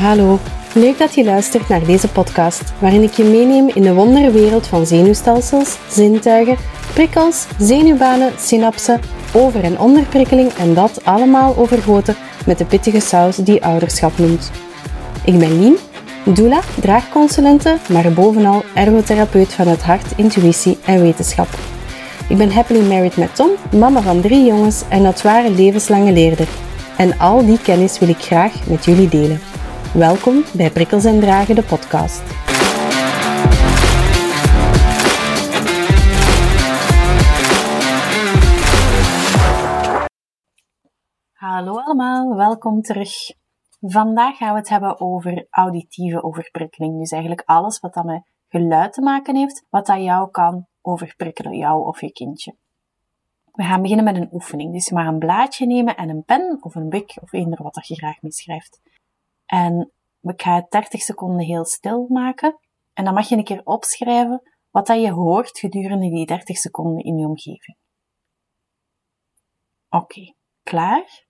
Hallo, leuk dat je luistert naar deze podcast, waarin ik je meeneem in de wonderwereld van zenuwstelsels, zintuigen, prikkels, zenuwbanen, synapsen, over- en onderprikkeling en dat allemaal overgoten met de pittige saus die ouderschap noemt. Ik ben Lien, doula, draagconsulente, maar bovenal ergotherapeut van het hart, intuïtie en wetenschap. Ik ben happily married met Tom, mama van drie jongens en dat ware levenslange leerder. En al die kennis wil ik graag met jullie delen. Welkom bij Prikkels en Dragen, de podcast. Hallo allemaal, welkom terug. Vandaag gaan we het hebben over auditieve overprikkeling. Dus eigenlijk alles wat dat met geluid te maken heeft, wat dat jou kan overprikkelen, jou of je kindje. We gaan beginnen met een oefening. Dus je mag een blaadje nemen en een pen of een bik of eender wat dat je graag meeschrijft. En we gaan het 30 seconden heel stil maken. En dan mag je een keer opschrijven wat dat je hoort gedurende die 30 seconden in je omgeving. Oké, klaar?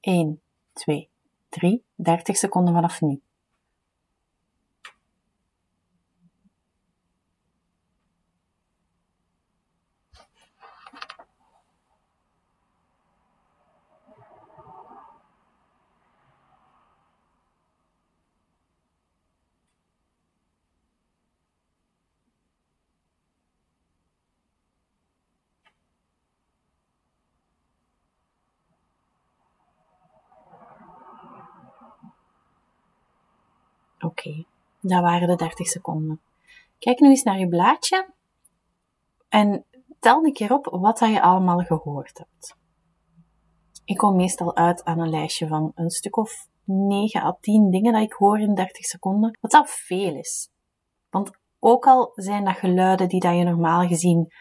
1, 2, 3, 30 seconden vanaf nu. Oké, dat waren de 30 seconden. Kijk nu eens naar je blaadje en tel een keer op wat dat je allemaal gehoord hebt. Ik kom meestal uit aan een lijstje van een stuk of 9 à 10 dingen dat ik hoor in 30 seconden, wat dat veel is. Want ook al zijn dat geluiden die dat je normaal gezien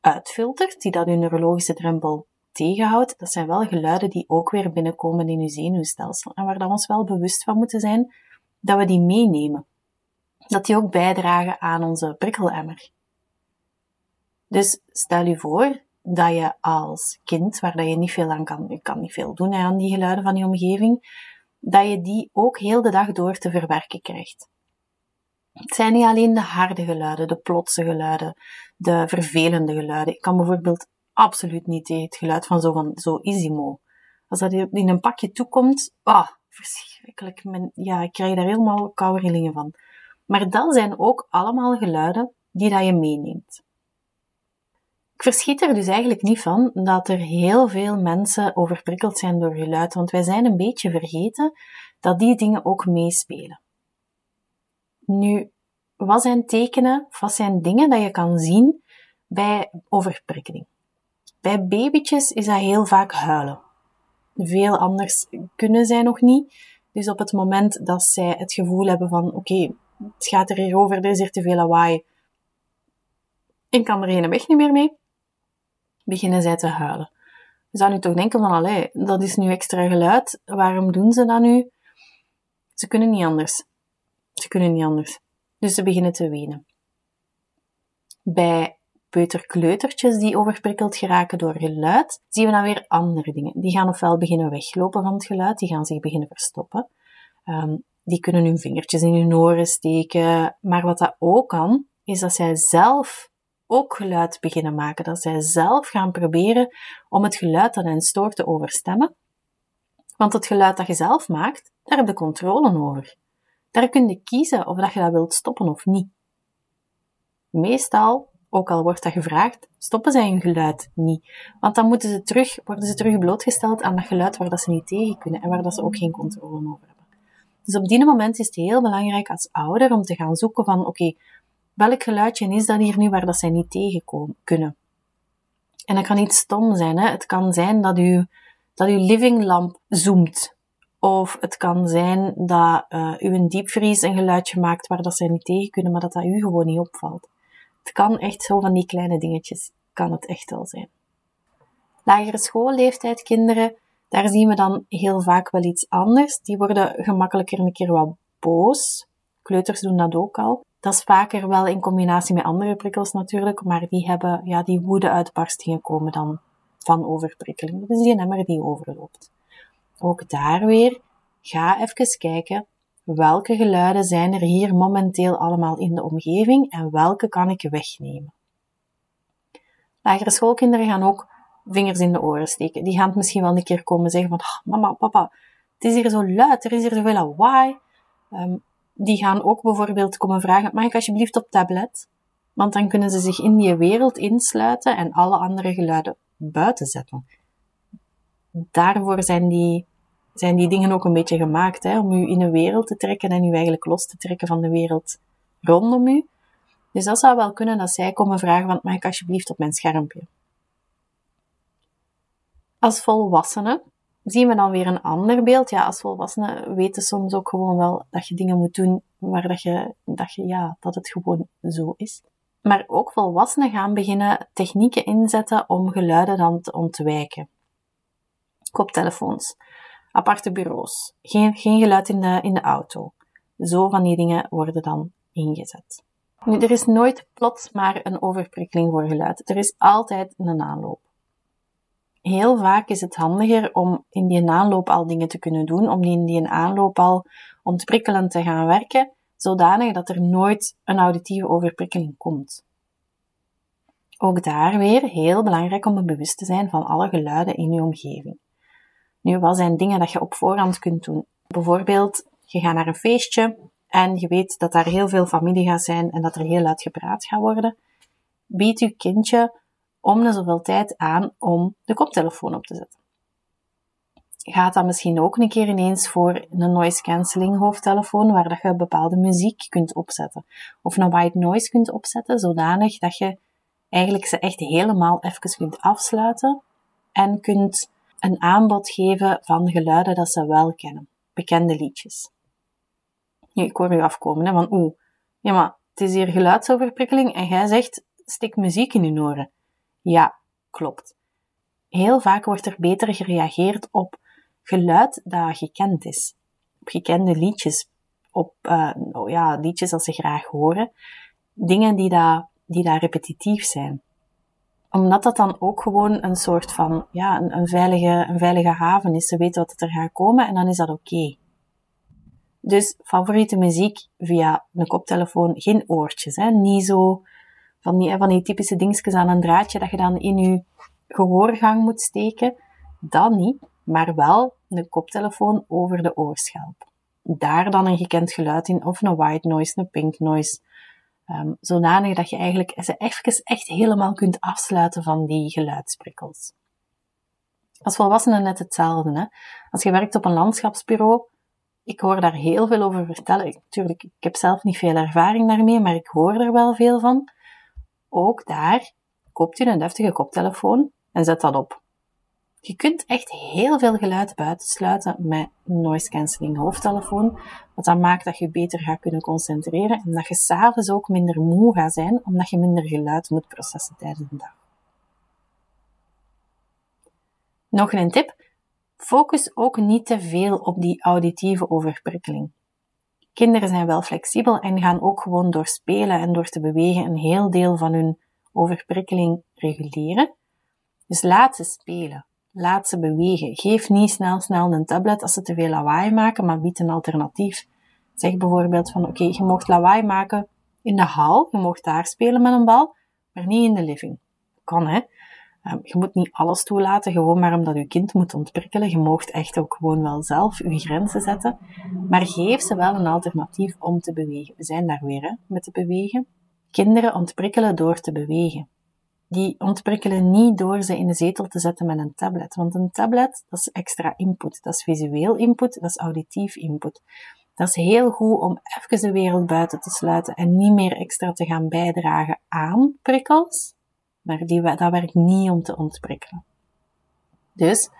uitfiltert, die dat je neurologische drempel tegenhoudt, dat zijn wel geluiden die ook weer binnenkomen in je zenuwstelsel en waar dat we ons wel bewust van moeten zijn dat we die meenemen. Dat die ook bijdragen aan onze prikkelemmer. Dus stel je voor dat je als kind, waar dat je niet veel aan kan, je kan niet veel doen aan die geluiden van je omgeving, dat je die ook heel de dag door te verwerken krijgt. Het zijn niet alleen de harde geluiden, de plotse geluiden, de vervelende geluiden. Ik kan bijvoorbeeld absoluut niet het geluid van zo, van zo Isimo. Als dat in een pakje toekomt, ah, verschrikkelijk. ja, ik krijg daar helemaal koude rillingen van. Maar dat zijn ook allemaal geluiden die dat je meeneemt. Ik verschiet er dus eigenlijk niet van dat er heel veel mensen overprikkeld zijn door geluid, want wij zijn een beetje vergeten dat die dingen ook meespelen. Nu, wat zijn tekenen, wat zijn dingen dat je kan zien bij overprikkeling? Bij babytjes is dat heel vaak huilen. Veel anders kunnen zij nog niet. Dus op het moment dat zij het gevoel hebben van, oké, het gaat er hier over, er is hier te veel lawaai, ik kan er geen weg niet meer mee, beginnen zij te huilen. Je zou nu toch denken van, allee, dat is nu extra geluid, waarom doen ze dat nu? Ze kunnen niet anders. Ze kunnen niet anders. Dus ze beginnen te wenen. Bij peuterkleutertjes die overprikkeld geraken door geluid, zien we dan weer andere dingen. Die gaan ofwel beginnen weglopen van het geluid, die gaan zich beginnen verstoppen. Um, die kunnen hun vingertjes in hun oren steken. Maar wat dat ook kan, is dat zij zelf ook geluid beginnen maken. Dat zij zelf gaan proberen om het geluid dat hen stoort te overstemmen. Want het geluid dat je zelf maakt, daar heb je controle over. Daar kun je kiezen of dat je dat wilt stoppen of niet. Meestal ook al wordt dat gevraagd, stoppen zij hun geluid niet. Want dan moeten ze terug, worden ze terug blootgesteld aan dat geluid waar dat ze niet tegen kunnen en waar dat ze ook geen controle over hebben. Dus op die moment is het heel belangrijk als ouder om te gaan zoeken van, oké, welk geluidje is dat hier nu waar dat zij niet tegen kunnen? En dat kan niet stom zijn, hè? Het kan zijn dat u, dat uw livinglamp zoomt. Of het kan zijn dat uh, u een diepvries een geluidje maakt waar dat zij niet tegen kunnen, maar dat dat u gewoon niet opvalt. Het kan echt zo van die kleine dingetjes, kan het echt wel zijn. Lagere schoolleeftijd kinderen, daar zien we dan heel vaak wel iets anders. Die worden gemakkelijker een keer wat boos. Kleuters doen dat ook al. Dat is vaker wel in combinatie met andere prikkels natuurlijk, maar die hebben, ja, die woede-uitbarstingen komen dan van overprikkeling. Dus die emmer die overloopt. Ook daar weer, ga even kijken welke geluiden zijn er hier momenteel allemaal in de omgeving en welke kan ik wegnemen. Lagere schoolkinderen gaan ook vingers in de oren steken. Die gaan het misschien wel een keer komen zeggen van, oh, mama, papa, het is hier zo luid, er is hier zoveel lawaai. Um, die gaan ook bijvoorbeeld komen vragen, mag ik alsjeblieft op tablet? Want dan kunnen ze zich in die wereld insluiten en alle andere geluiden buiten zetten. Daarvoor zijn die, zijn die dingen ook een beetje gemaakt, hè, om u in een wereld te trekken en u eigenlijk los te trekken van de wereld rondom u. Dus dat zou wel kunnen dat zij komen vragen, want mag ik alsjeblieft op mijn schermpje? Als volwassene zien we dan weer een ander beeld. Ja, als volwassenen weten soms ook gewoon wel dat je dingen moet doen waar dat je, dat je, ja, dat het gewoon zo is. Maar ook volwassenen gaan beginnen technieken inzetten om geluiden dan te ontwijken. Koptelefoons, aparte bureaus, geen, geen geluid in de, in de auto. Zo van die dingen worden dan ingezet. Nu, er is nooit plots maar een overprikkeling voor geluid. Er is altijd een aanloop. Heel vaak is het handiger om in die aanloop al dingen te kunnen doen, om in die aanloop al ontprikkelend te gaan werken, zodanig dat er nooit een auditieve overprikkeling komt. Ook daar weer heel belangrijk om bewust te zijn van alle geluiden in je omgeving. Nu, wat zijn dingen dat je op voorhand kunt doen? Bijvoorbeeld, je gaat naar een feestje en je weet dat daar heel veel familie gaat zijn en dat er heel luid gepraat gaat worden. Bied je kindje om de zoveel tijd aan om de koptelefoon op te zetten. Gaat dat misschien ook een keer ineens voor een noise cancelling hoofdtelefoon, waar dat je bepaalde muziek kunt opzetten. Of een white noise kunt opzetten, zodanig dat je eigenlijk ze echt helemaal even kunt afsluiten en kunt een aanbod geven van geluiden dat ze wel kennen. Bekende liedjes. Nu, ik hoor u afkomen, hè, van oeh, ja maar het is hier geluidsoverprikkeling en jij zegt, stik muziek in je oren. Ja, klopt. Heel vaak wordt er beter gereageerd op geluid dat gekend is. Op gekende liedjes, op uh, oh ja, liedjes dat ze graag horen. Dingen die daar die daar repetitief zijn. Omdat dat dan ook gewoon een soort van, ja, een, een veilige, een veilige haven is. Ze weten wat er gaat komen en dan is dat oké. Dus favoriete muziek via een koptelefoon, geen oortjes, hè. Niet zo van die, van die typische dingetjes aan een draadje dat je dan in je gehoorgang moet steken. Dat niet, maar wel een koptelefoon over de oorschelp. Daar dan een gekend geluid in, of een white noise, een pink noise, um, zodanig dat je eigenlijk ze even echt helemaal kunt afsluiten van die geluidsprikkels. Als volwassene net hetzelfde. Hè? Als je werkt op een landschapsbureau, ik hoor daar heel veel over vertellen. Tuurlijk, ik heb zelf niet veel ervaring daarmee, maar ik hoor er wel veel van. Ook daar koopt u een deftige koptelefoon en zet dat op. Je kunt echt heel veel geluid buitensluiten met noise cancelling hoofdtelefoon, wat dan maakt dat je beter gaat kunnen concentreren en dat je s'avonds ook minder moe gaat zijn, omdat je minder geluid moet processen tijdens de dag. Nog een tip. Focus ook niet te veel op die auditieve overprikkeling. Kinderen zijn wel flexibel en gaan ook gewoon door spelen en door te bewegen een heel deel van hun overprikkeling reguleren. Dus laat ze spelen. Laat ze bewegen. Geef niet snel snel een tablet als ze te veel lawaai maken, maar bied een alternatief. Zeg bijvoorbeeld van oké, je mocht lawaai maken in de hal, je mocht daar spelen met een bal, maar niet in de living. Kan hè. Ehm, je moet niet alles toelaten, gewoon maar omdat je kind moet ontprikkelen. Je moogt echt ook gewoon wel zelf je grenzen zetten. Maar geef ze wel een alternatief om te bewegen. We zijn daar weer hè, met te bewegen. Kinderen ontprikkelen door te bewegen die ontprikkelen niet door ze in de zetel te zetten met een tablet. Want een tablet, dat is extra input. Dat is visueel input, dat is auditief input. Dat is heel goed om even de wereld buiten te sluiten en niet meer extra te gaan bijdragen aan prikkels. Maar die, dat werkt niet om te ontprikkelen. Dus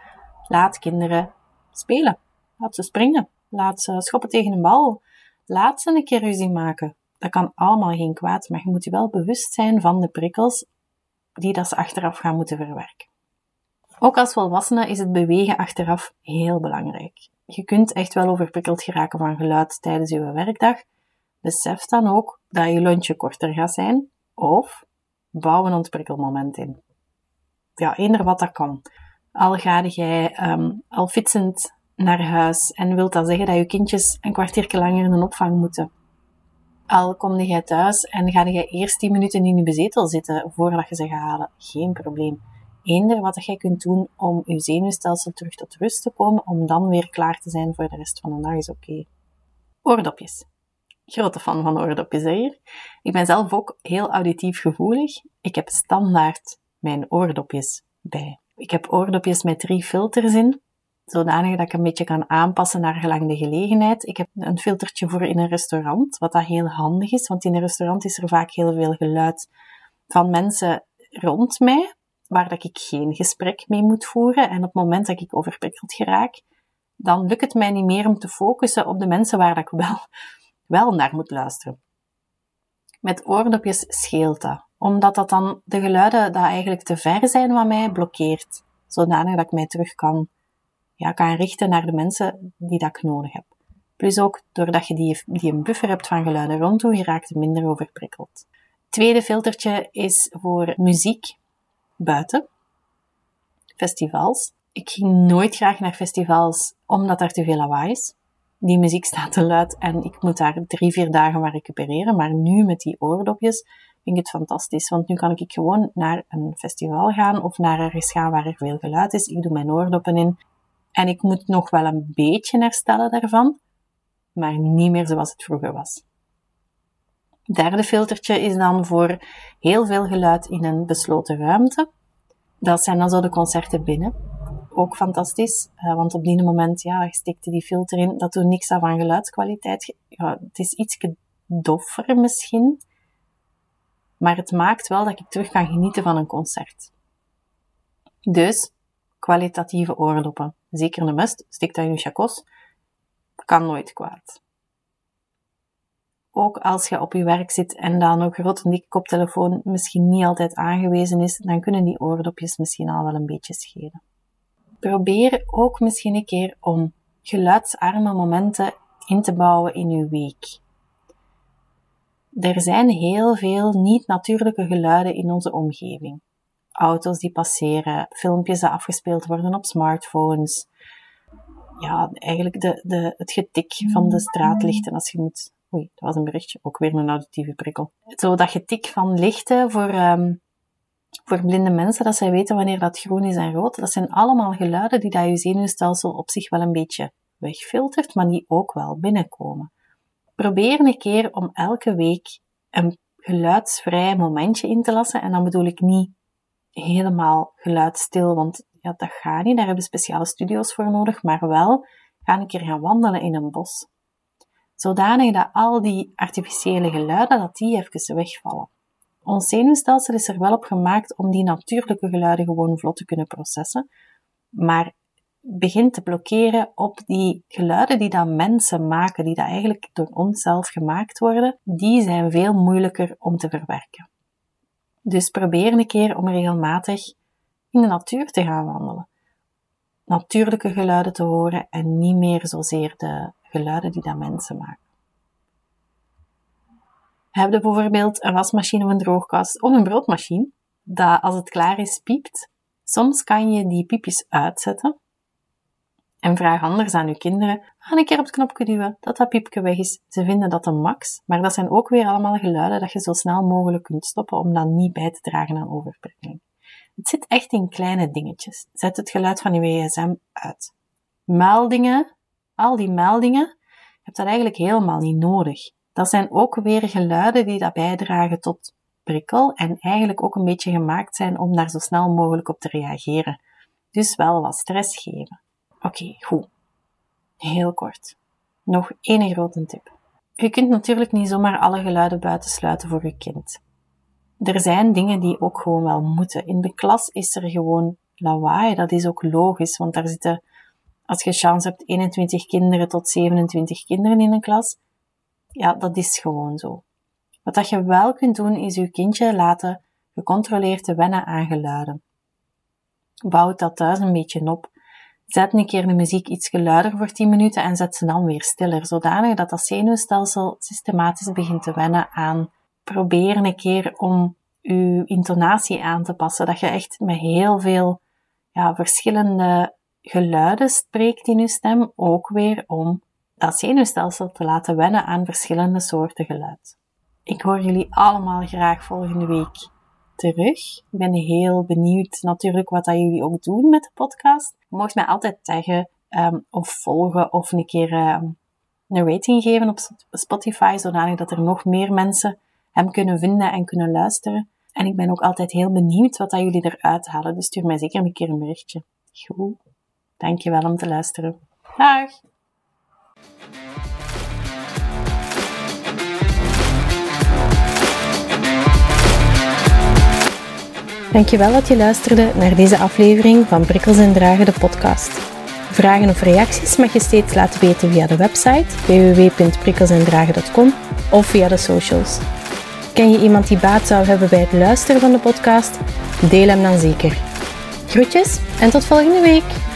laat kinderen spelen. Laat ze springen. Laat ze schoppen tegen een bal. Laat ze een keer ruzie maken. Dat kan allemaal geen kwaad, maar je moet je wel bewust zijn van de prikkels die dat ze achteraf gaan moeten verwerken. Ook als volwassene is het bewegen achteraf heel belangrijk. Je kunt echt wel overprikkeld geraken van geluid tijdens je werkdag. Besef dan ook dat je lunchje korter gaat zijn of bouw een ontprikkelmoment in. Ja, eender wat dat kan. Al ga jij um, al fietsend naar huis en wilt dat zeggen dat je kindjes een kwartier langer in een opvang moeten. Al kom jij thuis en ga je eerst 10 minuten in je bezetel zitten voordat je ze gaat halen, geen probleem. Eender wat jij kunt doen om je zenuwstelsel terug tot rust te komen, om dan weer klaar te zijn voor de rest van de dag is oké. Oordopjes. Grote fan van oordopjes hier. Ik ben zelf ook heel auditief gevoelig. Ik heb standaard mijn oordopjes bij. Ik heb oordopjes met drie filters in, zodanig dat ik een beetje kan aanpassen naar gelang de gelegenheid. Ik heb een filtertje voor in een restaurant, wat dat heel handig is, want in een restaurant is er vaak heel veel geluid van mensen rond mij, waar dat ik geen gesprek mee moet voeren. En op het moment dat ik overprikkeld geraak, dan lukt het mij niet meer om te focussen op de mensen waar dat ik wel, wel naar moet luisteren. Met oordopjes scheelt dat, omdat dat dan de geluiden die eigenlijk te ver zijn van mij blokkeert, zodanig dat ik mij terug kan, ja, kan richten naar de mensen die dat nodig heb. Plus ook, doordat je die, die een buffer hebt van geluiden rondom, je raakt minder overprikkeld. Tweede filtertje is voor muziek buiten. Festivals. Ik ging nooit graag naar festivals omdat er te veel lawaai is. Die muziek staat te luid en ik moet daar drie, vier dagen maar recupereren. Maar nu met die oordopjes vind ik het fantastisch. Want nu kan ik gewoon naar een festival gaan of naar ergens gaan waar er veel geluid is. Ik doe mijn oordoppen in en ik moet nog wel een beetje herstellen daarvan, maar niet meer zoals het vroeger was. Derde filtertje is dan voor heel veel geluid in een besloten ruimte. Dat zijn dan zo de concerten binnen. Ook fantastisch, eh, want op die moment, ja, je stikte die filter in, dat doet niks aan van geluidskwaliteit. Ja, het is iets doffer misschien, maar het maakt wel dat ik terug kan genieten van een concert. Dus, kwalitatieve oordoppen. Zeker een must, stik dat in je chakos. Kan nooit kwaad ook als je op je werk zit en dan ook groot een dikke koptelefoon misschien niet altijd aangewezen is, dan kunnen die oordopjes misschien al wel een beetje schelen. Probeer ook misschien een keer om geluidsarme momenten in te bouwen in uw week. Er zijn heel veel niet-natuurlijke geluiden in onze omgeving. Auto's die passeren, filmpjes die afgespeeld worden op smartphones. Ja, eigenlijk de, de, het getik van de straatlichten als je moet Oei, dat was een berichtje. Ook weer een auditieve prikkel. Zo dat getik van lichten voor, um, voor blinde mensen, dat zij weten wanneer dat groen is en rood. Dat zijn allemaal geluiden die dat je zenuwstelsel op zich wel een beetje wegfiltert, maar die ook wel binnenkomen. Probeer een keer om elke week een geluidsvrij momentje in te lassen. En dan bedoel ik niet helemaal geluidstil, want ja, dat gaat niet. Daar hebben speciale studio's voor nodig. Maar wel, ga een keer gaan wandelen in een bos zodanig dat al die artificiële geluiden, dat die even wegvallen. Ons zenuwstelsel is er wel op gemaakt om die natuurlijke geluiden gewoon vlot te kunnen processen, maar begint te blokkeren op die geluiden die dat mensen maken, die dat eigenlijk door onszelf gemaakt worden, die zijn veel moeilijker om te verwerken. Dus probeer een keer om regelmatig in de natuur te gaan wandelen. Natuurlijke geluiden te horen en niet meer zozeer de geluiden die dat mensen maken. Heb je bijvoorbeeld een wasmachine of een droogkast of een broodmachine, dat als het klaar is piept, soms kan je die piepjes uitzetten en vraag anders aan je kinderen, ga een keer op het knopje duwen, dat dat piepje weg is. Ze vinden dat een max, maar dat zijn ook weer allemaal geluiden dat je zo snel mogelijk kunt stoppen om dan niet bij te dragen aan overprikkeling. Het zit echt in kleine dingetjes. Zet het geluid van je gsm uit. Meldingen al die meldingen, je hebt dat eigenlijk helemaal niet nodig. Dat zijn ook weer geluiden die dat bijdragen tot prikkel en eigenlijk ook een beetje gemaakt zijn om daar zo snel mogelijk op te reageren. Dus wel wat stress geven. Oké, goed. Heel kort. Nog één grote tip. Je kunt natuurlijk niet zomaar alle geluiden buitensluiten voor je kind. Er zijn dingen die ook gewoon wel moeten. In de klas is er gewoon lawaai. Dat is ook logisch, want daar zitten als je chance hebt, 21 kinderen tot 27 kinderen in een klas. Ja, dat is gewoon zo. Wat dat je wel kunt doen, is je kindje laten gecontroleerd te wennen aan geluiden. Bouw dat thuis een beetje op. Zet een keer de muziek iets geluider voor 10 minuten en zet ze dan weer stiller, zodanig dat dat zenuwstelsel systematisch begint te wennen aan. Probeer een keer om je intonatie aan te passen, dat je echt met heel veel ja, verschillende geluiden spreekt in uw stem ook weer om dat zenuwstelsel te laten wennen aan verschillende soorten geluid. Ik hoor jullie allemaal graag volgende week terug. Ik ben heel benieuwd natuurlijk wat dat jullie ook doen met de podcast. Je mag mij altijd zeggen um, of volgen of een keer um, een rating geven op Spotify, zodanig dat er nog meer mensen hem kunnen vinden en kunnen luisteren. En ik ben ook altijd heel benieuwd wat dat jullie eruit halen, dus stuur mij zeker een keer een berichtje. Goed. Dankjewel om te luisteren. Dag! Dankjewel dat je luisterde naar deze aflevering van Prikkels en Dragen, de podcast. Vragen of reacties mag je steeds laten weten via de website www.prikkelsendragen.com of via de socials. Ken je iemand die baat zou hebben bij het luisteren van de podcast? Deel hem dan zeker. Groetjes en tot volgende week!